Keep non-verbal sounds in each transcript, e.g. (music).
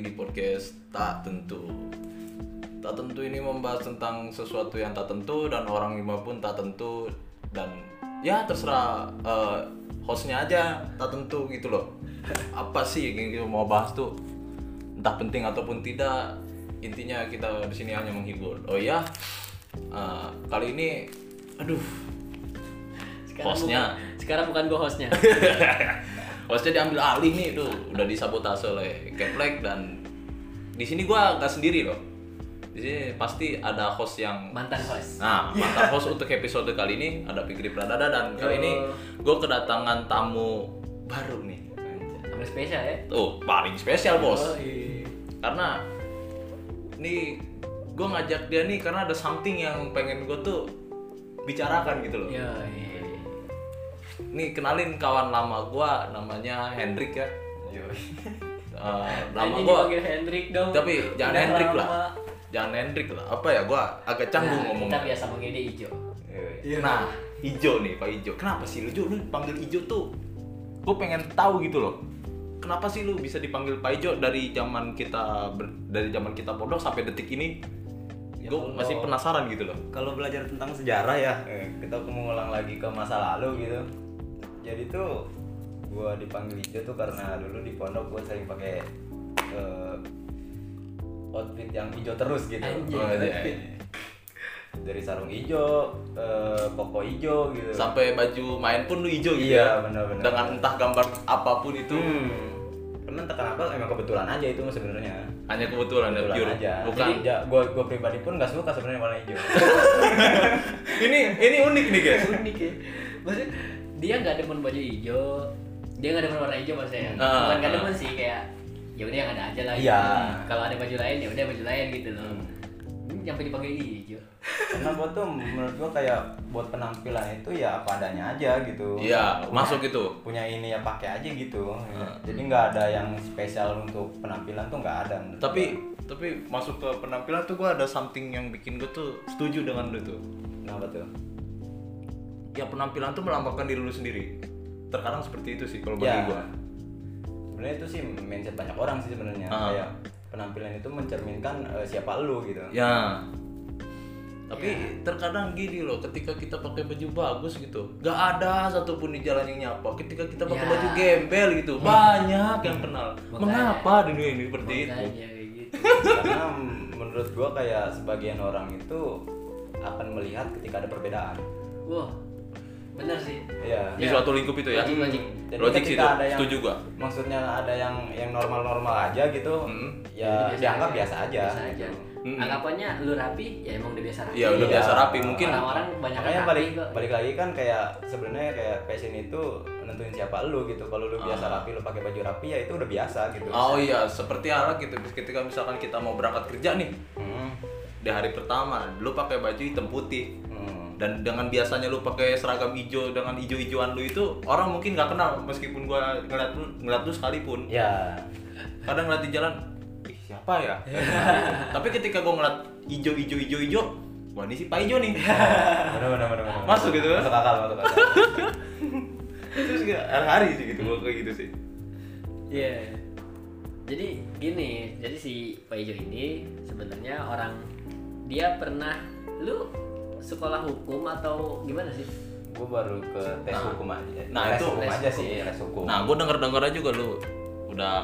lagi di podcast tak tentu. Tak tentu ini membahas tentang sesuatu yang tak tentu dan orang lima pun tak tentu dan ya terserah eh, hostnya aja tak tentu gitu loh. Apa sih yang kita mau bahas tuh? Entah penting ataupun tidak, intinya kita di sini hanya menghibur. Oh ya, eh, kali ini, aduh, Sekarang Hostnya. bukan- sekarang bukan gue hostnya. (laughs) hostnya diambil alih nih tuh udah disabotase oleh Keplek dan di sini gua nggak sendiri loh di sini pasti ada host yang Mantan host. nah mantan host untuk episode kali ini ada Fikri Pradada dan kali Yo. ini gue kedatangan tamu baru nih Tamu spesial ya. tuh paling spesial bos Oh, iya. karena nih gue ngajak dia nih karena ada something yang pengen gue tuh bicarakan gitu loh Yo, iya. Nih kenalin kawan lama gua namanya Hendrik ya. Eh, (laughs) nama gua Hendrik dong. tapi jangan Udah Hendrik lama. lah. Jangan Hendrik lah. Apa ya gua agak canggung Nah, ngomongnya. Kita biasa manggil dia Ijo. nah Ijo nih Pak Ijo. Kenapa sih lu Jo? Lu dipanggil Ijo tuh gue pengen tahu gitu loh. Kenapa sih lu bisa dipanggil Pak Ijo dari zaman kita ber- dari zaman kita pondok sampai detik ini? Ya, gue masih penasaran gitu loh. Kalau belajar tentang sejarah ya eh, kita mengulang lagi ke masa lalu gitu jadi tuh gua dipanggil hijau tuh karena dulu di pondok gua sering pakai eh, outfit yang hijau terus gitu Anjing, Oh, iya, Outfit. iya. dari sarung hijau eh, koko hijau gitu sampai baju main pun lu hijau gitu Iya, ya benar-benar. dengan entah gambar apa pun itu hmm. karena entah kenapa emang kebetulan aja itu sebenarnya hanya kebetulan, ya kebetulan pure. aja bukan Jadi, ja, gua gua pribadi pun nggak suka sebenarnya warna hijau (laughs) ini ini unik nih guys Unik ya. Maksudnya dia nggak demen baju hijau. Dia nggak demen warna hijau maksudnya. Ah, Bukan nggak demen sih kayak ya udah yang ada aja lah. Iya. gitu. Kalau ada baju lain ya udah baju lain gitu loh. Hmm. Ini sampai dipanggil hijau. karena gua tuh menurut gua kayak buat penampilan itu ya apa adanya aja gitu iya Punya- masuk itu punya ini ya pakai aja gitu Hmm. jadi nggak ada yang spesial untuk penampilan tuh nggak ada menurut tapi tapi masuk ke penampilan tuh gua ada something yang bikin gue tuh setuju dengan lu tuh gua. kenapa tuh ya penampilan tuh melambangkan diri lu sendiri terkadang seperti itu sih kalau bagi Ya. gua sebenarnya itu sih mindset banyak orang sih sebenarnya Ah. kayak penampilan itu mencerminkan eh, siapa lu gitu ya tapi terkadang gini loh ketika kita pakai baju bagus gitu gak ada satupun di jalan yang nyapa ketika kita pakai Ya. baju gembel gitu banyak yang kenal Makanya. mengapa dunia ini seperti itu Makanya gitu. karena menurut gua kayak sebagian orang itu akan melihat ketika ada perbedaan Wah, bener sih. Iya. di suatu lingkup itu ya Logik, logik. Jadi logik sih itu ada yang- setuju gua maksudnya ada yang yang normal-normal aja gitu Hmm. ya Biasa dianggap aja. biasa aja Biasa aja. gitu. Mm-mm. Anggapannya lu rapi, ya emang udah biasa rapi. Iya udah Iya. biasa rapi mungkin Orang-orang banyak makanya rapi balik kok. balik lagi kan kayak sebenarnya kayak fashion itu nentuin siapa lu gitu kalau lu biasa Ah. rapi lu pakai baju rapi ya itu udah biasa gitu Oh iya, seperti halnya gitu. Ketika misalkan kita mau berangkat kerja nih Hmm. di hari pertama, lu pakai baju hitam putih Hmm. Dan dengan biasanya lu pakai seragam hijau dengan hijau-hijauan lu itu orang mungkin nggak kenal meskipun gua ngeliat lu ngeliat lu sekalipun. ya Kadang ngeliat di jalan, ih siapa ya? (laughs) Tapi ketika gua ngeliat hijau hijau hijau hijau, wah ini si Pak Ijo nih. benar benar benar benar. Masuk gitu kan? masuk akal masuk akal (laughs) Terus kayak hari-hari sih gitu gua kayak gitu sih. Iya. Jadi gini, jadi si Pak Ijo ini sebenarnya orang dia pernah lu sekolah hukum atau gimana sih? gue baru ke tes Nah. hukum aja Nah, tes itu- hukum aja hukum. sih tes hukum Nah, gua denger-denger aja juga lu udah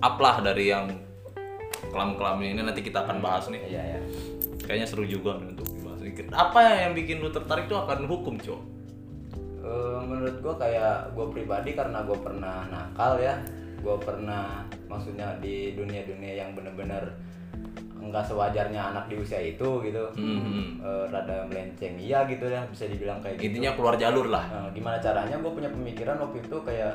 up lah dari yang kelam-kelam ini nanti kita akan bahas nih. iya ya Kayaknya seru juga nih untuk dibahas. Apa yang bikin lu tertarik tuh akan hukum, Cok? Eh, menurut gue kayak gue pribadi karena gue pernah nakal ya gue pernah maksudnya di dunia-dunia yang bener-bener enggak sewajarnya anak di usia itu gitu Hmm. Eh, rada melenceng iya gitu ya bisa dibilang kayak gitu Intinya keluar jalur lah. Nah, gimana caranya gue punya pemikiran waktu itu kayak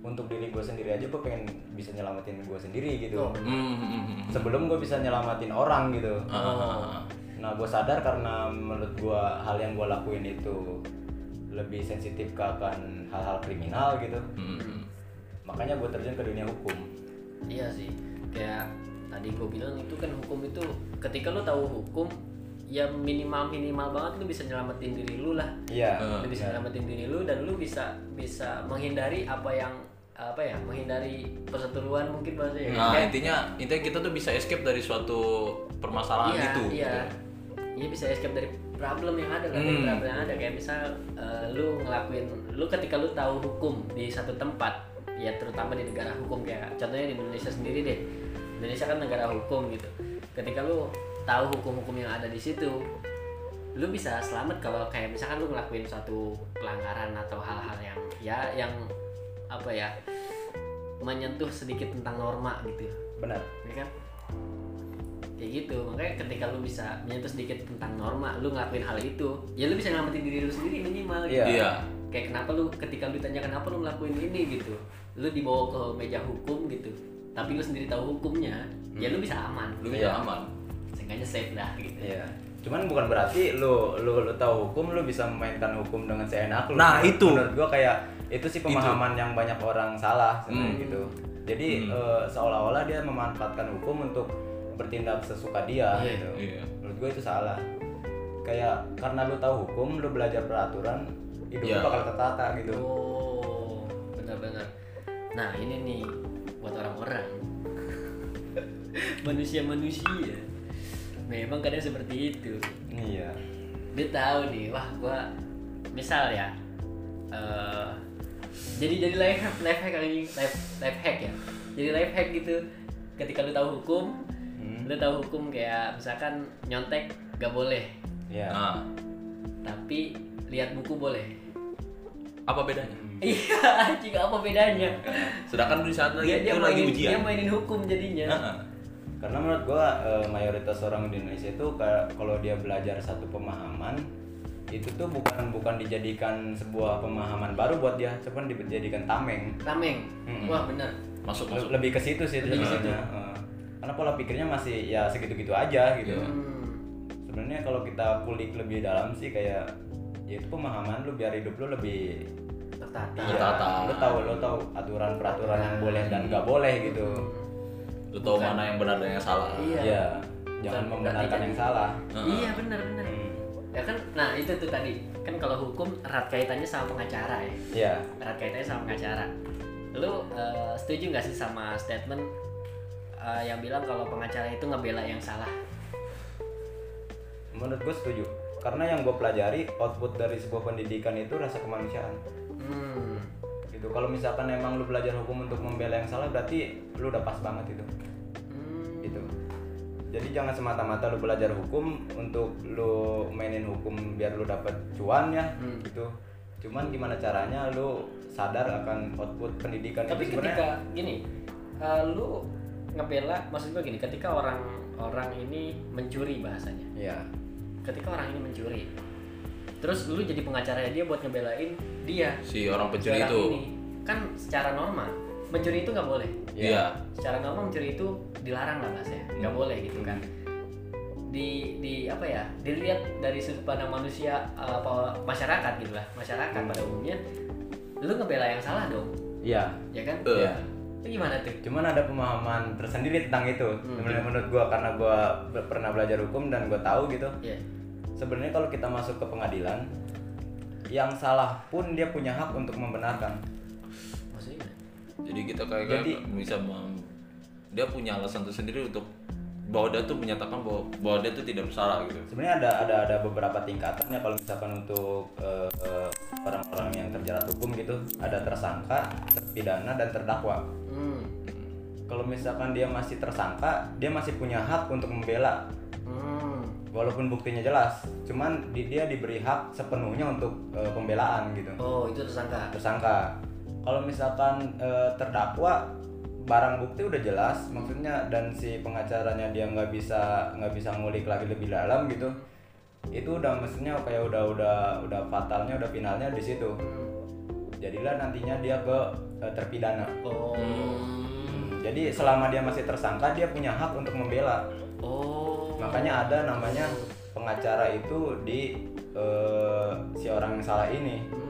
untuk diri gue sendiri aja gue pengen bisa nyelamatin gue sendiri gitu Oh, Hmm, hmm, hmm. sebelum gue bisa nyelamatin orang gitu Ah. nah gue sadar karena menurut gue hal yang gue lakuin itu lebih sensitif ke akan hal-hal kriminal gitu hmm. makanya gue terjun ke dunia hukum Iya sih. Kayak tadi gue bilang itu kan hukum itu ketika lu tahu hukum ya minimal minimal banget lu bisa nyelamatin diri lu lah. iya Lu bisa iya. nyelamatin diri lu dan lu bisa bisa menghindari apa yang apa ya menghindari perseteruan mungkin bahasanya Nah, intinya intinya kita tuh bisa escape dari suatu permasalahan iya, itu. iya gitu. iya bisa escape dari problem yang ada kan Hmm. problem yang ada kayak misal eh, lu ngelakuin lu ketika lu tahu hukum di satu tempat ya terutama di negara hukum kayak contohnya di Indonesia sendiri deh Indonesia kan negara hukum gitu ketika lu tahu hukum-hukum yang ada di situ lu bisa selamat kalau kayak misalkan lu ngelakuin suatu pelanggaran atau hal-hal yang ya yang apa ya menyentuh sedikit tentang norma gitu benar ya kan kayak gitu makanya ketika lu bisa menyentuh sedikit tentang norma lu ngelakuin hal itu ya lu bisa ngelamatin diri lu sendiri minimal gitu. Iya. Iya. kayak kenapa lu ketika lu ditanya kenapa lu ngelakuin ini gitu lu dibawa ke meja hukum gitu tapi lu sendiri tahu hukumnya ya lu bisa aman Lu bisa aman. seenggaknya safe dah gitu Iya. Cuman bukan berarti lu lu lu tahu hukum lu bisa memainkan hukum dengan seenak lu. Nah, itu. menurut gua kayak itu sih pemahaman yang banyak orang salah sebenarnya Hmm. gitu. Jadi Hmm. eh, seolah-olah dia memanfaatkan hukum untuk bertindak sesuka dia Iya, gitu. iya. Menurut gua itu salah. Kayak karena lu tahu hukum, lu belajar peraturan, hidup lu Iya. bakal tertata gitu. oh benar-benar nah ini nih buat orang-orang manusia-manusia memang kadang seperti itu Iya. dia tahu nih wah gua misal ya eh jadi jadi life hack life hack anjing life life hack ya jadi life hack gitu ketika lu tahu hukum Hmm. lu tahu hukum kayak misalkan nyontek gak boleh Iya. Nah, tapi lihat buku boleh apa bedanya? Iya anjing apa bedanya Sedangkan di saat lagi dia dia itu lagi mainin ujian. dia mainin hukum jadinya Heeh. Karena menurut gua eh, mayoritas orang di Indonesia itu kalau dia belajar satu pemahaman itu tuh bukan bukan dijadikan sebuah pemahaman baru buat dia, cuman dijadikan tameng. tameng Mm-mm. wah bener Masuk masuk. Lebih ke situ sih Lebih ke sebenarnya. Eh, Karena pola pikirnya masih ya segitu-gitu aja gitu. Hmm. Sebenarnya kalau kita kulik lebih dalam sih kayak ya itu pemahaman lu biar hidup lu lebih tertata Tertata. lu tahu lu tahu aturan peraturan yang boleh dan nggak boleh gitu. Lu tahu Bukan. mana yang benar dan yang salah. Iya. Iya, jangan Bukan membenarkan yang salah. Heeh. iya bener bener Hmm. ya kan nah itu tuh tadi kan kalau hukum erat kaitannya sama pengacara ya Iya. erat kaitannya sama pengacara lu eh, setuju nggak sih sama statement eh, yang bilang kalau pengacara itu ngebela yang salah Menurut gue setuju. Karena yang gue pelajari output dari sebuah pendidikan itu rasa kemanusiaan. Hmm. Gitu. Kalau misalkan emang lu belajar hukum untuk membela yang salah, berarti lu udah pas banget itu. Hmm. Gitu. Jadi jangan semata-mata lu belajar hukum untuk lu mainin hukum biar lu dapat cuan ya, Hmm. gitu. Cuman gimana caranya lu sadar akan output pendidikan tapi itu ketika gini eh, lu ngebela maksud gue gini ketika orang orang ini mencuri bahasanya Iya. ketika orang ini mencuri terus lu jadi pengacaranya dia buat ngebelain dia Si orang pencuri itu. ini kan secara norma mencuri itu nggak boleh Iya. secara norma mencuri itu dilarang lah bahasanya nggak boleh gitu kan di di apa ya dilihat dari sudut pandang manusia eh, apa masyarakat gitu lah masyarakat Hmm. pada umumnya lu ngebela yang salah dong Iya. ya kan. Iya. itu gimana tuh Cuman ada pemahaman tersendiri tentang itu. Hmm. Menurut gua karena gua pernah belajar hukum dan gua tahu gitu. ya Sebenarnya kalau kita masuk ke pengadilan, yang salah pun dia punya hak untuk membenarkan. maksudnya Jadi kita kayak Jadi- kayak bisa mem- dia punya alasan tersendiri untuk bahwa dia tuh menyatakan bahwa bahwa dia tuh tidak bersalah gitu. Sebenarnya ada ada ada beberapa tingkatannya kalau misalkan untuk eh, eh, orang-orang yang terjerat hukum gitu, ada tersangka, terpidana dan terdakwa. hmm. Kalau misalkan dia masih tersangka, dia masih punya hak untuk membela Hmm. Walaupun buktinya jelas. Cuman di, dia diberi hak sepenuhnya untuk eh, pembelaan gitu. oh itu tersangka tersangka. Kalau misalkan eh, terdakwa barang bukti udah jelas, maksudnya dan si pengacaranya dia nggak bisa nggak bisa ngulik lagi lebih dalam gitu, itu udah mestinya kayak udah udah udah fatalnya udah finalnya di situ. Jadilah nantinya dia ke eh, terpidana. oh Hmm, Jadi selama dia masih tersangka dia punya hak untuk membela. oh Makanya ada namanya pengacara itu di eh, si orang yang salah ini. Hmm.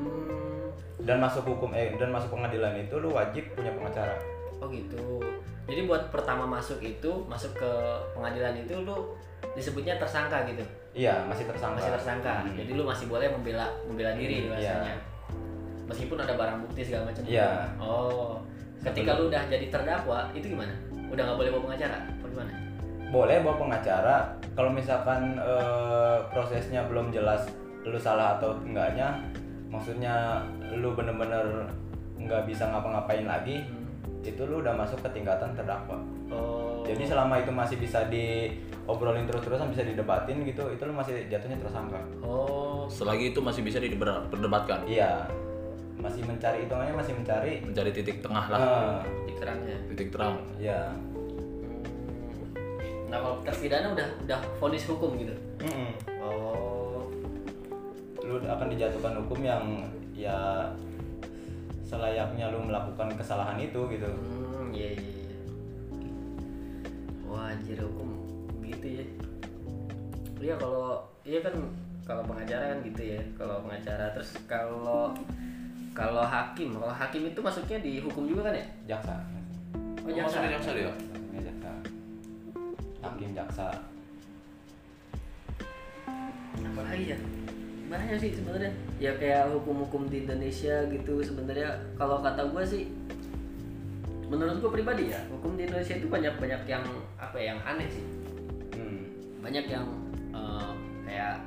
dan masuk hukum eh dan masuk pengadilan itu lu wajib punya pengacara Oh gitu. Jadi buat pertama masuk itu masuk ke pengadilan itu lu disebutnya tersangka gitu. iya masih tersangka Masih tersangka. Hmm. Jadi lu masih boleh membela membela diri Hmm, bahasanya. iya. Meskipun ada barang bukti segala macam. Iya. Oh. ketika lu udah jadi terdakwa itu gimana udah nggak boleh bawa pengacara apa gimana boleh bawa pengacara. Kalau misalkan eh, prosesnya belum jelas lu salah atau enggaknya maksudnya lu bener-bener nggak bisa ngapa-ngapain lagi itu lu udah masuk ke tingkatan terdakwa. Oh. Jadi selama itu masih bisa diobrolin terus-terusan bisa didebatin gitu itu lu masih jatuhnya tersangka. Oh. Selagi itu masih bisa diperdebatkan. iya. Masih mencari hitungannya masih mencari. Mencari titik tengah lah, eh, di terangnya. Titik terang. ya nah kalau terpidana udah udah vonis hukum gitu. Mm-mm. oh. Lu akan dijatuhkan hukum yang ya selayaknya lu melakukan kesalahan itu gitu. Hmm iya iya iya. wah anjir hukum gitu ya. Iya kalau iya kan kalau pengacara kan gitu ya. Kalau pengacara terus kalau kalau hakim kalau hakim itu masuknya di hukum juga kan ya? Jaksa. Oh jaksa Maksudnya jaksa dia? Hakim jaksa. Apa lagi ya banyak sih sebenarnya. Ya kayak hukum-hukum di Indonesia gitu sebenarnya. Kalau kata gue sih menurut gue pribadi ya hukum di Indonesia itu banyak banyak yang apa ya, yang aneh sih. Hmm. banyak yang eh, kayak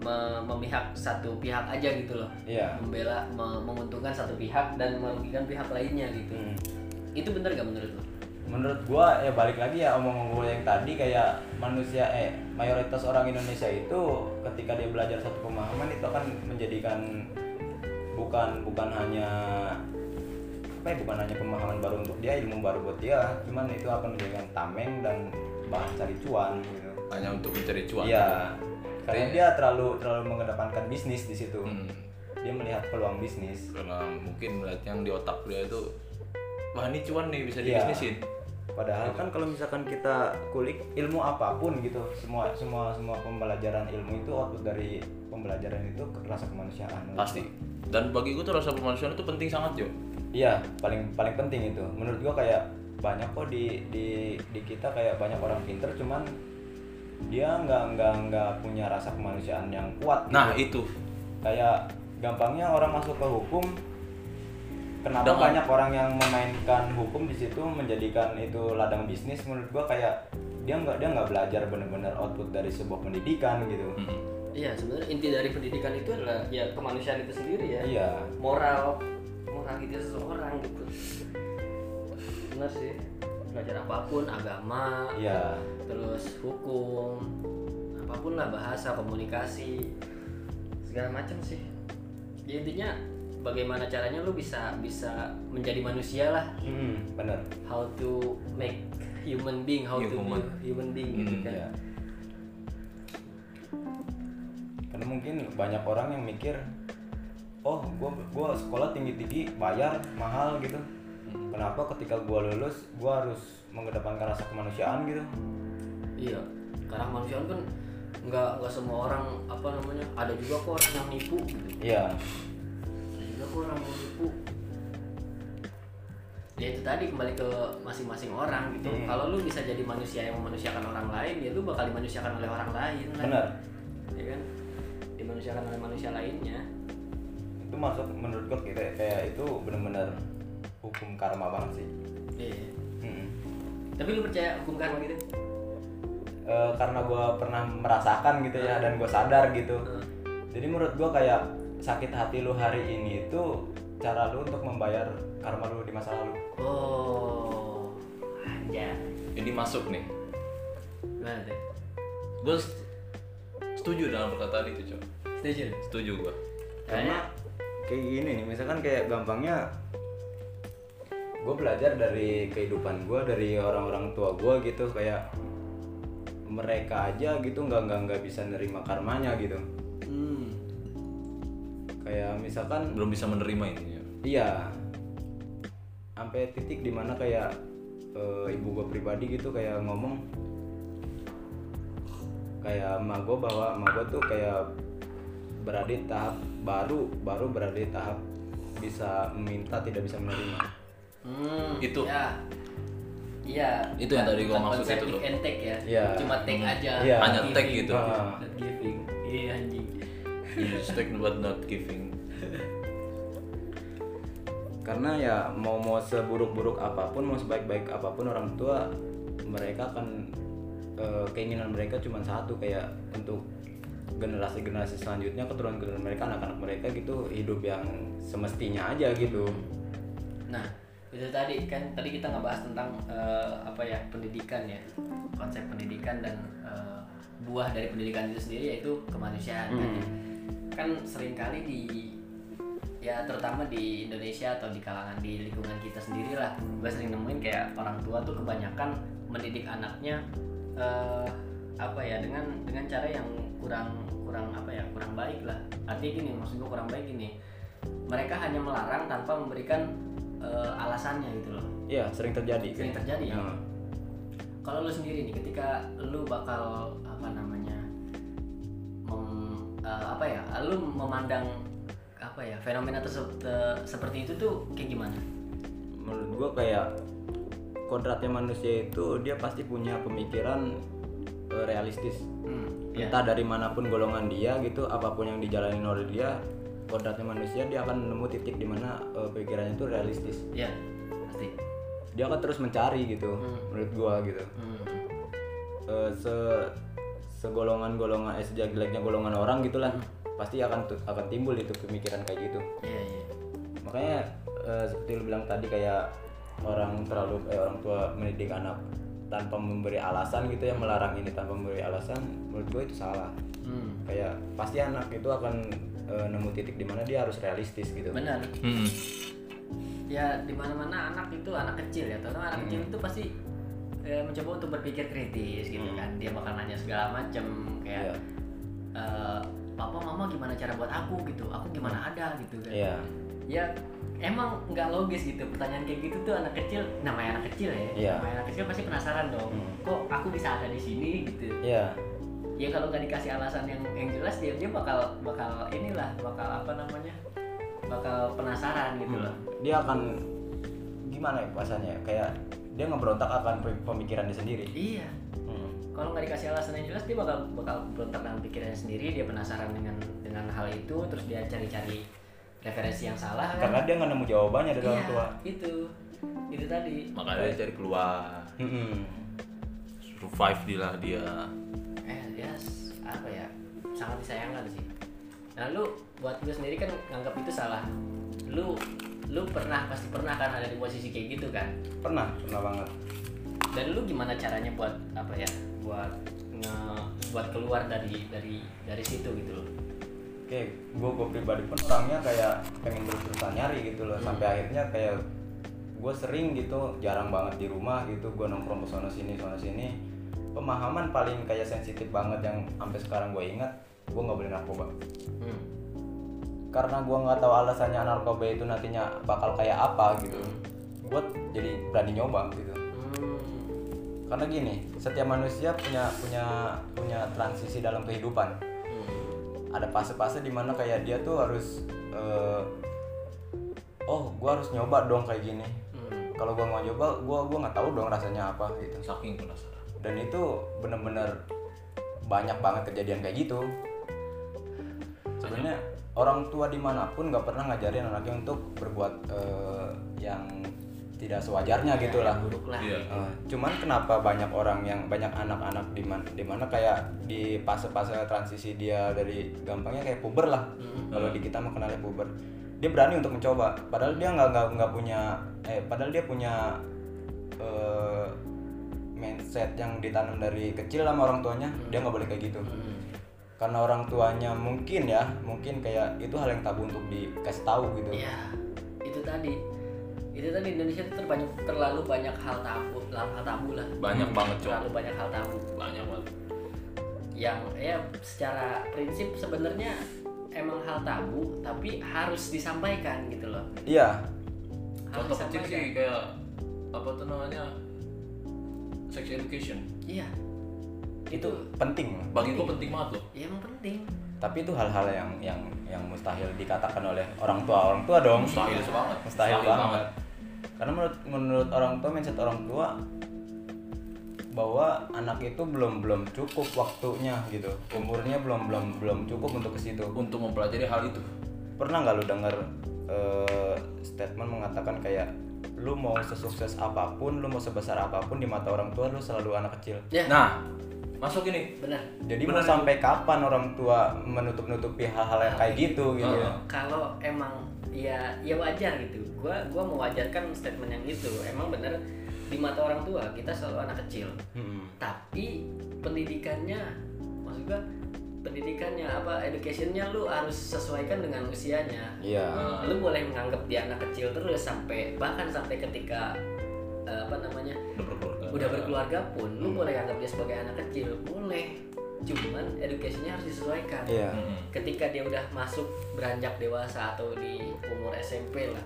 me- memihak satu pihak aja gitu loh. Iya. Membela me- menguntungkan satu pihak dan merugikan pihak lainnya gitu. Hmm. itu bener gak menurut lo menurut gua ya balik lagi ya omong gua yang tadi kayak manusia eh mayoritas orang Indonesia itu ketika dia belajar satu pemahaman itu akan menjadikan bukan bukan hanya apa ya bukan hanya pemahaman baru untuk dia ilmu baru buat dia cuman itu akan menjadikan tameng dan bahan cari cuan gitu Hanya untuk mencari cuan. iya karena Iya. dia terlalu terlalu mengedepankan bisnis di situ Hmm. dia melihat peluang bisnis Karena mungkin melihat yang di otak dia itu wah ini cuan nih bisa Iya. dibisnisin. Padahal kan kalau misalkan kita kulik ilmu apa pun gitu, semua semua semua pembelajaran ilmu itu output dari pembelajaran itu rasa kemanusiaan. Pasti. Dan bagi gue tuh rasa kemanusiaan itu penting sangat Jo. Iya, paling paling penting itu. Menurut gua kayak banyak kok di di di kita kayak banyak orang pinter cuman dia nggak nggak nggak punya rasa kemanusiaan yang kuat. gitu. Nah itu kayak gampangnya orang masuk ke hukum kenapa Dengan- banyak orang yang memainkan hukum di situ menjadikan itu ladang bisnis? Menurut gua kayak dia nggak dia nggak belajar benar-benar output dari sebuah pendidikan gitu. Mm-mm. iya sebenarnya inti dari pendidikan itu adalah ya kemanusiaan itu sendiri ya. Iya. Moral. Moralitas seseorang gitu. Benar sih. Belajar apa pun agama iya. terus hukum apa pun lah bahasa komunikasi segala macam sih. Ya intinya bagaimana caranya lu bisa bisa menjadi manusia lah. Hmm, bener how to make human being how to Human. be human being gitu Hmm, kan. iya. Karena mungkin banyak orang yang mikir oh gua gua sekolah tinggi tinggi bayar mahal gitu. Kenapa ketika gua lulus gua harus mengedepankan rasa kemanusiaan gitu? Iya karena manusia kan nggak nggak semua orang apa namanya ada juga kok orang yang nipu gitu. Iya ya itu tadi kembali ke masing-masing orang gitu. Hmm. kalau lu bisa jadi manusia yang memanusiakan orang lain ya lu bakal dimanusiakan oleh orang lain. Kan benar. Ya kan? Dimanusiakan oleh manusia lainnya. Itu masuk menurut gue kayak, kayak itu bener-bener hukum karma banget sih. Iya. Mm-mm. tapi lu percaya hukum karma gitu? Eh, karena gue pernah merasakan gitu ya dan gue sadar gitu. Heeh. jadi menurut gue kayak sakit hati lu hari ini itu cara lu untuk membayar karma lu di masa lalu oh anjay Ini masuk nih. gimana deh Gue setuju dalam perkataan itu Cok. setuju Setuju gue. karena kayak gini nih misalkan kayak gampangnya gue belajar dari kehidupan gue dari orang-orang tua gue gitu kayak mereka aja gitu nggak nggak nggak bisa nerima karmanya gitu hmm. Kayak misalkan Belum bisa menerima ini. Iya sampai titik di mana kayak eh, ibu gue pribadi gitu kayak ngomong kayak emak gue bahwa emak gue tuh kayak berada di tahap baru baru berada di tahap bisa meminta tidak bisa menerima Hmm, Itu. ya. Iya. Itu yang tadi gua bukan maksud itu loh. and take ya. Iya. Cuma take aja. Iya. not Hanya take giving. gitu. Ah. Iya. You but not giving. karena ya mau mau seburuk-buruk apa pun mau sebaik-baik apa pun orang tua mereka akan eh, keinginan mereka cuma satu kayak untuk generasi-generasi selanjutnya keturunan-keturunan mereka anak-anak mereka gitu hidup yang semestinya aja gitu Nah, itu tadi kan tadi kita ngebahas tentang eh, apa ya pendidikan ya konsep pendidikan dan eh, buah dari pendidikan itu sendiri yaitu kemanusiaan kan, ya. Kan sering kali di ya terutama di Indonesia atau di kalangan di lingkungan kita sendiri lah gue sering nemuin kayak orang tua tuh kebanyakan mendidik anaknya eh, apa ya dengan dengan cara yang kurang kurang apa ya kurang baik lah. Artinya gini maksud gue kurang baik gini mereka hanya melarang tanpa memberikan eh, alasannya gitu loh. Ya sering terjadi. Sering terjadi ya. Nah, kalau lu sendiri nih ketika lu bakal apa namanya eh, apa ya lu memandang apa ya fenomena terse- te- seperti itu tuh kayak gimana? Menurut gua kayak kodratnya manusia itu dia pasti punya pemikiran eh, realistis. Hmm, ya entah dari mana pun golongan dia gitu apa pun yang dijalanin oleh dia kodratnya manusia dia akan nemu titik di mana eh, pikirannya itu realistis. Ya pasti. Dia akan terus mencari gitu menurut gua gitu. Hmm. Eh, se segolongan-golongan eh sejelek-jeleknya golongan orang gitulah pasti akan akan timbul itu pemikiran kayak gitu. Iya iya. Makanya eh, seperti lu bilang tadi kayak orang terlalu eh, orang tua mendidik anak tanpa memberi alasan gitu ya melarang ini tanpa memberi alasan menurut gue itu salah. Hmm. kayak pasti anak itu akan eh, nemu titik di mana dia harus realistis gitu. Benar. Hmm. ya di mana anak itu anak kecil ya terutama anak kecil itu pasti eh, mencoba untuk berpikir kritis gitu kan. Dia bakal nanya segala macam kayak Iya. eh, papa mama gimana cara buat aku gitu? Aku gimana ada? gitu kan. Iya. ya emang nggak logis gitu. Pertanyaan kayak gitu tuh anak kecil namanya anak kecil ya Iya. namanya anak kecil pasti penasaran dong. Hmm. kok aku bisa ada di sini? gitu. Iya. ya kalau nggak dikasih alasan yang yang jelas dia dia bakal bakal inilah bakal apa namanya bakal penasaran gitu loh. Dia akan gimana ya bahasanya kayak dia ngeberontak akan pe- pemikirannya sendiri. Iya. Hmm. kalau nggak dikasih alasan yang jelas dia bakal bakal berontak dengan pikirannya sendiri dia penasaran dengan dengan hal itu terus dia cari-cari referensi yang salah kan. Karena dia nggak nemu jawabannya dari orang iya tua. itu. Itu tadi. Makanya dia cari keluar, Mm-mm. survive dia dia. eh s- apa ya sangat disayangkan sih. Nah lu buat gue sendiri kan nganggap itu salah. Lu lu pernah pasti pernah kan ada di posisi kayak gitu kan? Pernah pernah banget. Dan lu gimana caranya buat apa ya buat nge buat keluar dari dari dari situ gitu loh? Oke gue gue pribadi pun orangnya kayak pengen terus-terusan nyari gitu loh. Sampai akhirnya kayak gue sering gitu jarang banget di rumah gitu gue nongkrong ke sana sini sana sini. Pemahaman paling kayak sensitif banget yang sampai sekarang gue ingat gue nggak boleh narkoba. Hmm. Karena gue nggak tahu alasannya narkoba itu nantinya bakal kayak apa gitu gue jadi berani nyoba gitu Hmm. karena gini setiap manusia punya punya punya transisi dalam kehidupan Hmm. ada fase-fase di mana kayak dia tuh harus eh, oh gua harus nyoba dong kayak gini Hmm. kalau gua mau nyoba gua gua nggak tahu dong rasanya apa gitu Saking penasaran. dan itu bener-bener banyak banget kejadian kayak gitu sebenarnya orang tua di mana pun nggak pernah ngajarin anaknya untuk berbuat eh, yang tidak sewajarnya gitu lah. buruk lah. Eh, cuman kenapa banyak orang yang banyak anak-anak di mana di mana kayak di fase-fase transisi dia dari gampangnya kayak puber lah. Kalau di kita mengenalnya puber. Dia berani untuk mencoba. Padahal dia nggak nggak nggak punya eh padahal dia punya eh, mindset yang ditanam dari kecil sama orang tuanya dia nggak boleh kayak gitu. Hmm. Karena orang tuanya mungkin ya mungkin kayak itu hal yang tabu untuk dikasih tahu gitu Iya, itu tadi. Itu tadi Indonesia itu terbanyak terlalu banyak hal tabu, hal tabu lah. Banyak banget, Cok. Terlalu banyak hal tabu Banyak banget. yang ya secara prinsip sebenarnya emang hal tabu tapi harus disampaikan gitu loh. iya Harus Contoh kecil disampaikan. sih kayak apa tuh namanya sex education. Iya. Itu penting. Bagi gua. penting banget loh. Ya emang penting. tapi itu hal-hal yang yang yang mustahil dikatakan oleh orang tua. Orang tua dong. Mustahil banget. mustahil banget. karena menurut menurut orang tua mindset orang tua bahwa anak itu belum belum cukup waktunya gitu. Umurnya belum belum belum cukup untuk ke situ. Untuk mempelajari hal itu. pernah nggak lu denger eh, statement mengatakan kayak lu mau sesukses apa pun lu mau sebesar apa pun di mata orang tua lu selalu anak kecil? Ya. Nah, masuk ini. benar. Jadi Benar mau sampai kapan orang tua menutup nutupi hal-hal yang kayak gitu gitu? Kalau emang ya ya wajar gitu. Gua gua mewajarkan statement yang itu. Emang bener di mata orang tua kita selalu anak kecil. Mm-mm. tapi pendidikannya maksud gua pendidikannya apa educationnya lu harus sesuaikan dengan usianya. Iya. Eh, lu boleh menganggap dia anak kecil terus sampai bahkan sampai ketika eh, apa namanya Udah. Udah berkeluarga pun lu boleh anggap dia sebagai anak kecil. Boleh. Cuman educationnya harus disesuaikan. Iya. Mm-mm. ketika dia udah masuk beranjak dewasa atau di umur SMP lah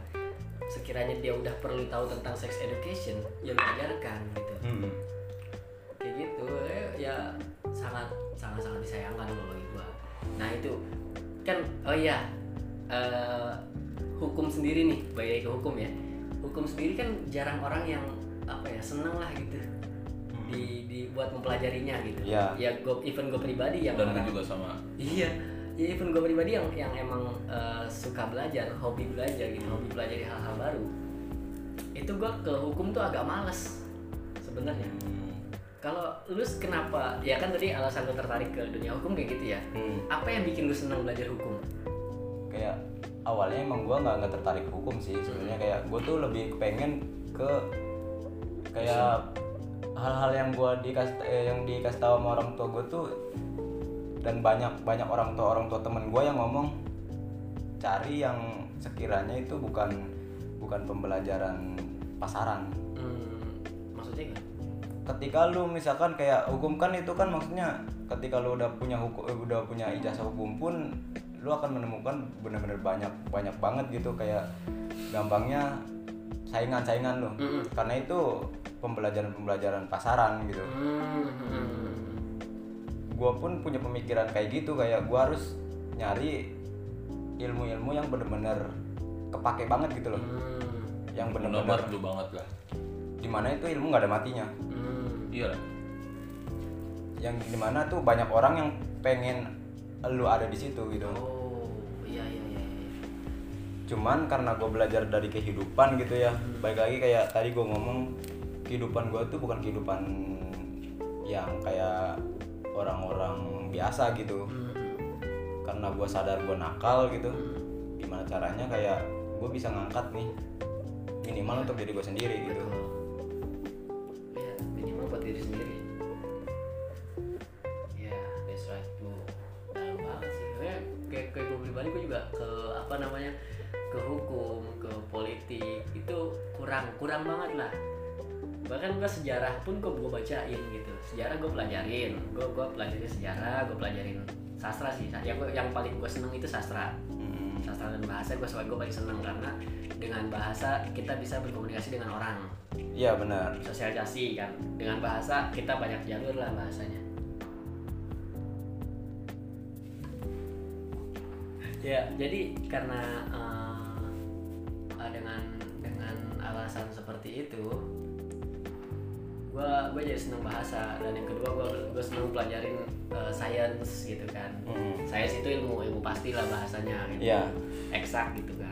sekiranya dia udah perlu tahu tentang sex education ya lu ajarkan gitu. Mm-mm. kayak gitu. Eh, ya sangat sangat sangat disayangkan kalau bagi gua. Nah itu. Kan oh iya eh, hukum sendiri nih balik ke hukum ya. Hukum sendiri kan jarang orang yang apa ya seneng lah gitu di dibuat mempelajarinya gitu Iya. ya gua even gue pribadi yang Dan orang- gue juga sama. Iya, ya even gue pribadi yang yang emang eh, suka belajar, hobi belajar gitu, hobi pelajari hal-hal baru. Itu gue ke hukum tuh agak males sebenarnya. Hmm. Kalau lu kenapa? Ya kan tadi alasan lu tertarik ke dunia hukum kayak gitu ya. Hmm. Apa yang bikin lu senang belajar hukum? kayak awalnya emang gua nggak nggak tertarik ke hukum sih sebenarnya kayak gue tuh lebih pengen ke kayak hal-hal yang gua dikasih eh, yang dikasih tahu sama orang tua gue tuh dan banyak banyak orang tua orang tua temen gue yang ngomong cari yang sekiranya itu bukan bukan pembelajaran pasaran. Hmm, maksudnya ketika lu misalkan kayak hukum kan itu kan maksudnya ketika lu udah punya hukum eh, udah punya ijazah hukum pun lu akan menemukan bener-bener banyak banyak banget gitu. Kayak gampangnya saingan-saingan lu. Mm-mm. karena itu pembelajaran-pembelajaran pasaran gitu Hmm, hmm, gua pun punya pemikiran kayak gitu kayak gua harus nyari ilmu-ilmu yang bener-bener kepake banget gitu loh hmm, yang bener-bener lu banget lah. di mana itu ilmu nggak ada matinya hmm. Iya yang di mana tuh banyak orang yang pengen lu ada di situ gitu Oh, iya iya iya. cuman karena gue belajar dari kehidupan gitu ya baik lagi kayak tadi gue ngomong kehidupan gue tuh bukan kehidupan yang kayak orang-orang biasa gitu Hmm, karena gue sadar gue nakal gitu gimana caranya kayak gue bisa ngangkat nih minimal untuk diri gue sendiri gitu. Ya, minimal buat diri sendiri. Ya, that's right bu. Dalam banget sih. Kayak kayak, kayak gue pribadi gue juga ke apa namanya ke hukum, ke politik itu kurang kurang banget lah. Bahkan gue sejarah pun kok gue bacain gitu. Sejarah gue pelajarin, gue gue pelajarin sejarah, gue pelajarin sastra sih. Yang gua- yang paling gue seneng itu sastra. Hmm, sastra dan bahasa gue soalnya gue paling seneng karena dengan bahasa kita bisa berkomunikasi dengan orang. Iya benar. Sosialisasi kan. Dengan bahasa kita banyak jalur lah bahasanya. Ya jadi karena eh, dengan dengan alasan seperti itu gue gue jadi seneng bahasa dan yang kedua gue gue seneng pelajarin eh, science gitu kan. Hmm. science itu ilmu ilmu pasti lah bahasanya gitu. Iya. eksak gitu kan.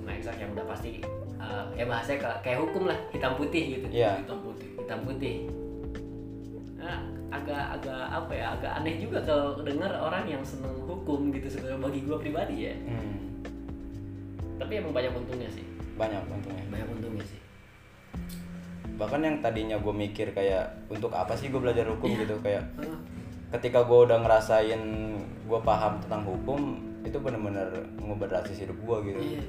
Ilmu eksak yang udah pasti eh, ya bahasanya kayak- kayak hukum lah hitam putih gitu. Iya. hitam putih hitam putih. Nah, agak agak apa ya agak aneh juga kalau dengar orang yang seneng hukum gitu sebenarnya bagi gue pribadi ya. Hmm, tapi emang banyak untungnya sih. Banyak untungnya. Banyak untungnya sih bahkan yang tadinya gue mikir kayak untuk apa sih gue belajar hukum Iya. gitu kayak ketika gue udah ngerasain gue paham tentang hukum itu bener-bener ngubah drastis hidup gue gitu Iya.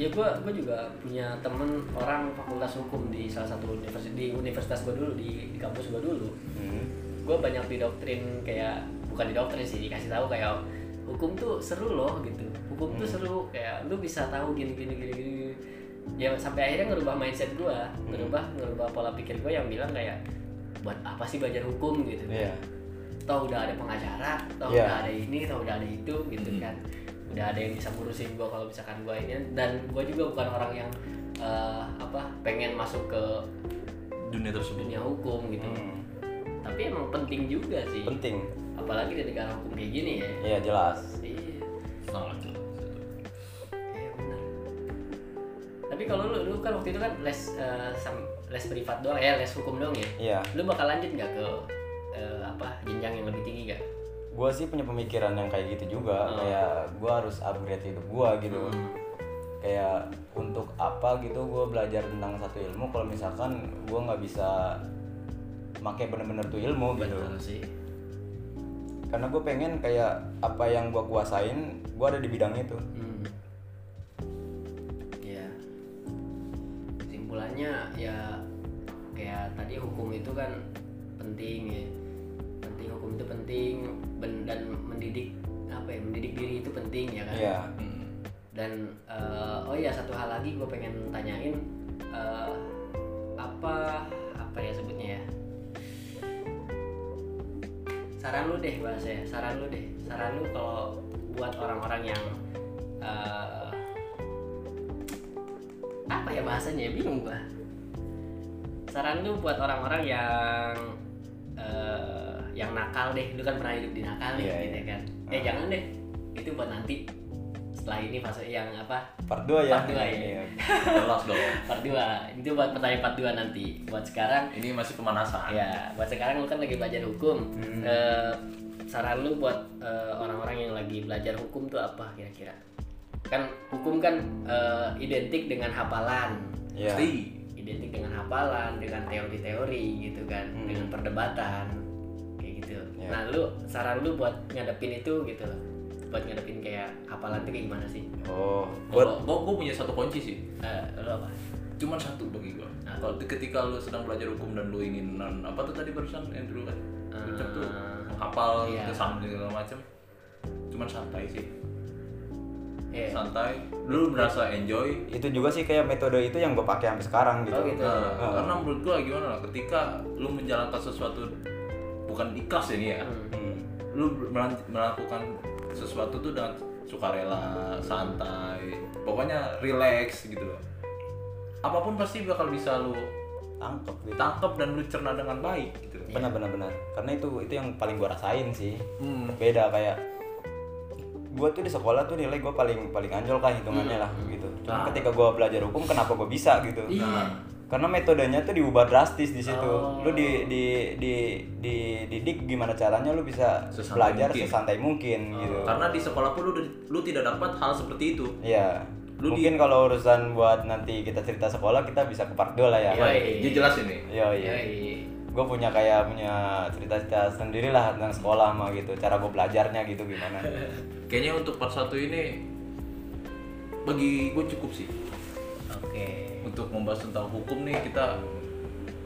Ya gue gue juga punya temen orang fakultas hukum di salah satu universitas di universitas gue dulu di, di kampus gue dulu. Hmm. Gue banyak didoktrin kayak bukan didoktrin sih dikasih tahu kayak hukum tuh seru loh gitu. Hukum tuh seru kayak lu bisa tahu gini gini gini gini. Ya sampai akhirnya ngerubah mindset gue, ngerubah ngerubah pola pikir gue yang bilang kayak buat apa sih belajar hukum gitu. Iya. Toh udah ada pengacara, toh Iya. udah ada ini, toh udah ada itu gitu kan. Udah ada yang bisa ngurusin gue kalau misalkan gue ini dan gue juga bukan orang yang eh, apa pengen masuk ke Dunia tersebut. dunia hukum gitu. Hmm. Tapi emang penting juga sih. penting Apalagi di negara hukum kayak gini ya. Iya jelas Iya. Sangat Tapi kalau lu, lu kan waktu itu kan les eh, sam- les privat doang ya, les hukum doang ya. Iya. Lu bakal lanjut nggak ke eh, apa jenjang yang lebih tinggi gak? Gue sih punya pemikiran yang kayak gitu juga, kayak gue harus upgrade hidup gue gitu. Kayak untuk apa gitu gue belajar tentang satu ilmu kalau misalkan gue nggak bisa make bener-bener tuh ilmu gitu. sih. Karena gue pengen kayak apa yang gue kuasain, gue ada di bidang itu. Hmm. Simpulannya ya kayak tadi hukum itu kan penting ya. Penting hukum itu penting dan mendidik apa ya? Mendidik diri itu penting ya kan. Iya. Hmm. Dan eh, oh ya satu hal lagi gue pengen tanyain eh, apa apa ya sebutnya ya? Saran lu deh bahasa saran lu deh, saran lu kalau buat orang-orang yang eh, apa ya bahasanya bingung gua. Saran lu buat orang-orang yang eh, yang nakal deh, lu kan pernah hidup di nakal nih, Iya, gitu iya. kan? Eh jangan deh, itu buat nanti setelah ini fase yang apa Part 2 ya. Part dua ya. (laughs) Jelas dong. part 2 itu buat pertanyaan part 2 nanti buat sekarang Ini masih pemanasan. ya buat sekarang lu kan lagi belajar hukum Hmm. Eh, saran lu buat eh, orang-orang yang lagi belajar hukum tuh apa kira-kira kan hukum kan eh, identik dengan hafalan Iya. Pasti. identik dengan hafalan dengan teori-teori gitu kan Hmm. dengan perdebatan kayak gitu Ya. nah lu saran lu buat ngadepin itu gitu buat ngadepin kayak hafalan itu kayak gimana sih Oh, buat Gua, gua, gua punya satu kunci sih. Eh, lu apa Cuman satu bagi gua. Nah. Kalau ketika lu sedang belajar hukum dan lu ingin non- apa tuh tadi barusan yang dulu kan? Ucap tuh Eh, menghafal iya. gitu sambil segala macam. Cuman santai sih. Iya. Santai. Lu merasa enjoy. itu juga sih kayak metode itu yang gue pakai sampai sekarang gitu. Oh, gitu. Nah, Heeh. karena menurut gua gimana lah, ketika lu menjalankan sesuatu bukan ikhlas ini ya, Hmm. Hmm. lu melakukan sesuatu tuh dengan sukarela, santai, pokoknya relax gitu loh. Apa pun pasti bakal bisa lu Tangkep gitu. tangkap dan lu cerna dengan baik gitu. Benar benar benar. Karena itu itu yang paling gue rasain sih. Hmm. Beda kayak gue tuh di sekolah tuh nilai gue paling paling anjol kan hitungannya lah gitu. Cuma Nah. ketika gue belajar hukum kenapa gue bisa gitu? Iya. Karena metodenya tuh diubah drastis di situ. Oh. Lu di di di di didik gimana caranya lu bisa Sesantai belajar mungkin. sesantai mungkin gitu. Karena di sekolah pun lu, lu tidak dapat hal seperti itu. Iya. Lu Mungkin kalau urusan buat nanti kita cerita sekolah kita bisa ke part 2 lah ya. Iya, iya. Jelas ini. Iya, iya. Yoi. Gue punya kayak punya cerita-cerita sendiri lah tentang sekolah mah gitu. Cara gue belajarnya gitu gimana. (laughs) Kayaknya untuk part satu ini bagi gue cukup sih. Oke. Untuk membahas tentang hukum nih kita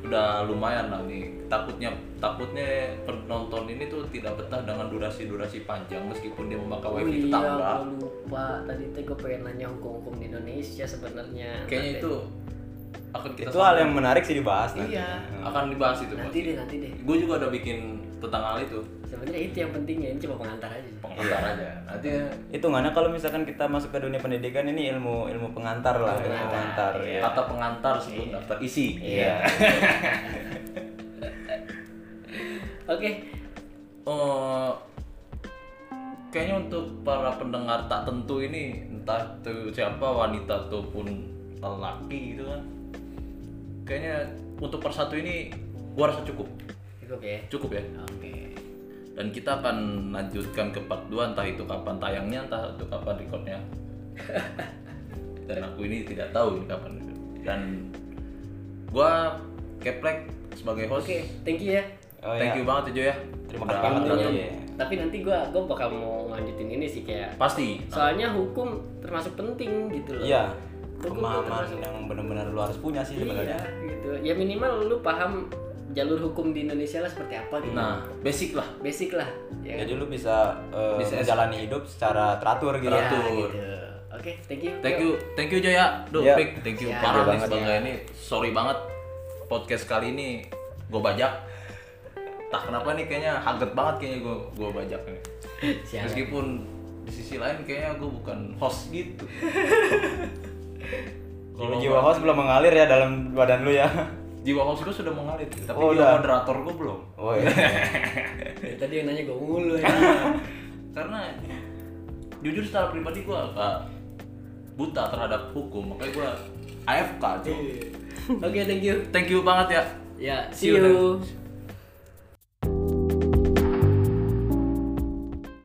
udah lumayan lah nih. Takutnya takutnya penonton ini tuh tidak betah dengan durasi-durasi panjang meskipun dia memakai Oh wifi iya, tetangga. gua lupa. Tadi tuh gue pengen nanya hukum-hukum di Indonesia sebenarnya. Kayaknya itu akan kita itu hal yang menarik sih dibahas nanti. Iya. akan dibahas itu Nanti deh, nanti deh. Gue juga udah bikin tentang hal itu Sebenarnya itu yang pentingnya, ini cuma pengantar aja. pengantar aja. Nanti ya, Hitungannya kalau misalkan kita masuk ke dunia pendidikan ini ilmu ilmu pengantar lah, ilmu pengantar ya. kata pengantar sebelum daftar isi. Iya. (laughs) Oke. Eh, kayaknya untuk para pendengar tak tentu ini entah itu siapa wanita ataupun lelaki gitu kan kayaknya untuk per satu ini gua rasa cukup Cukup ya. cukup ya Oke. dan kita akan lanjutkan ke part 2 entah itu kapan tayangnya entah itu kapan recordnya (laughs) dan aku ini tidak tahu ini kapan dan gua keplek sebagai host Oke, thank you ya. Oh, thank iya. you banget ya Jo ya Terima kasih banget ya. Tapi nanti gua gua bakal mau lanjutin ini sih kayak pasti soalnya hukum termasuk penting gitu loh. Iya. Pemahaman yang benar-benar lu harus punya sih sebenarnya. Iya, gitu. Ya minimal lu paham jalur hukum di Indonesia lah seperti apa gitu. nah basic lah basic lah. Ya. Jadi lu bisa, eh, Bisa menjalani hidup secara teratur gitu. Ya, gitu. Oke, thank you. Thank you, thank you Jaya. Duh, Iya. Pik, thank you Siap. parah nih banget, sebagai ya. ini. Sorry banget podcast kali ini gue bajak. Tak kenapa nih kayaknya haget banget kayaknya gue gue bajak nih. (laughs) Meskipun di sisi lain kayaknya gue bukan host gitu. (laughs) Jiwa, jiwa host belum mengalir ya dalam badan lu ya. jiwa host gue sudah mengalir, (laughs) tapi Oh, jiwa udah. moderator gue belum. Oh iya. (laughs) Ya, tadi yang nanya gue mulu ya. (laughs) Karena jujur secara pribadi gue agak buta terhadap hukum makanya gue AFK cuy Oke, thank you. thank you banget ya Ya, See see you you.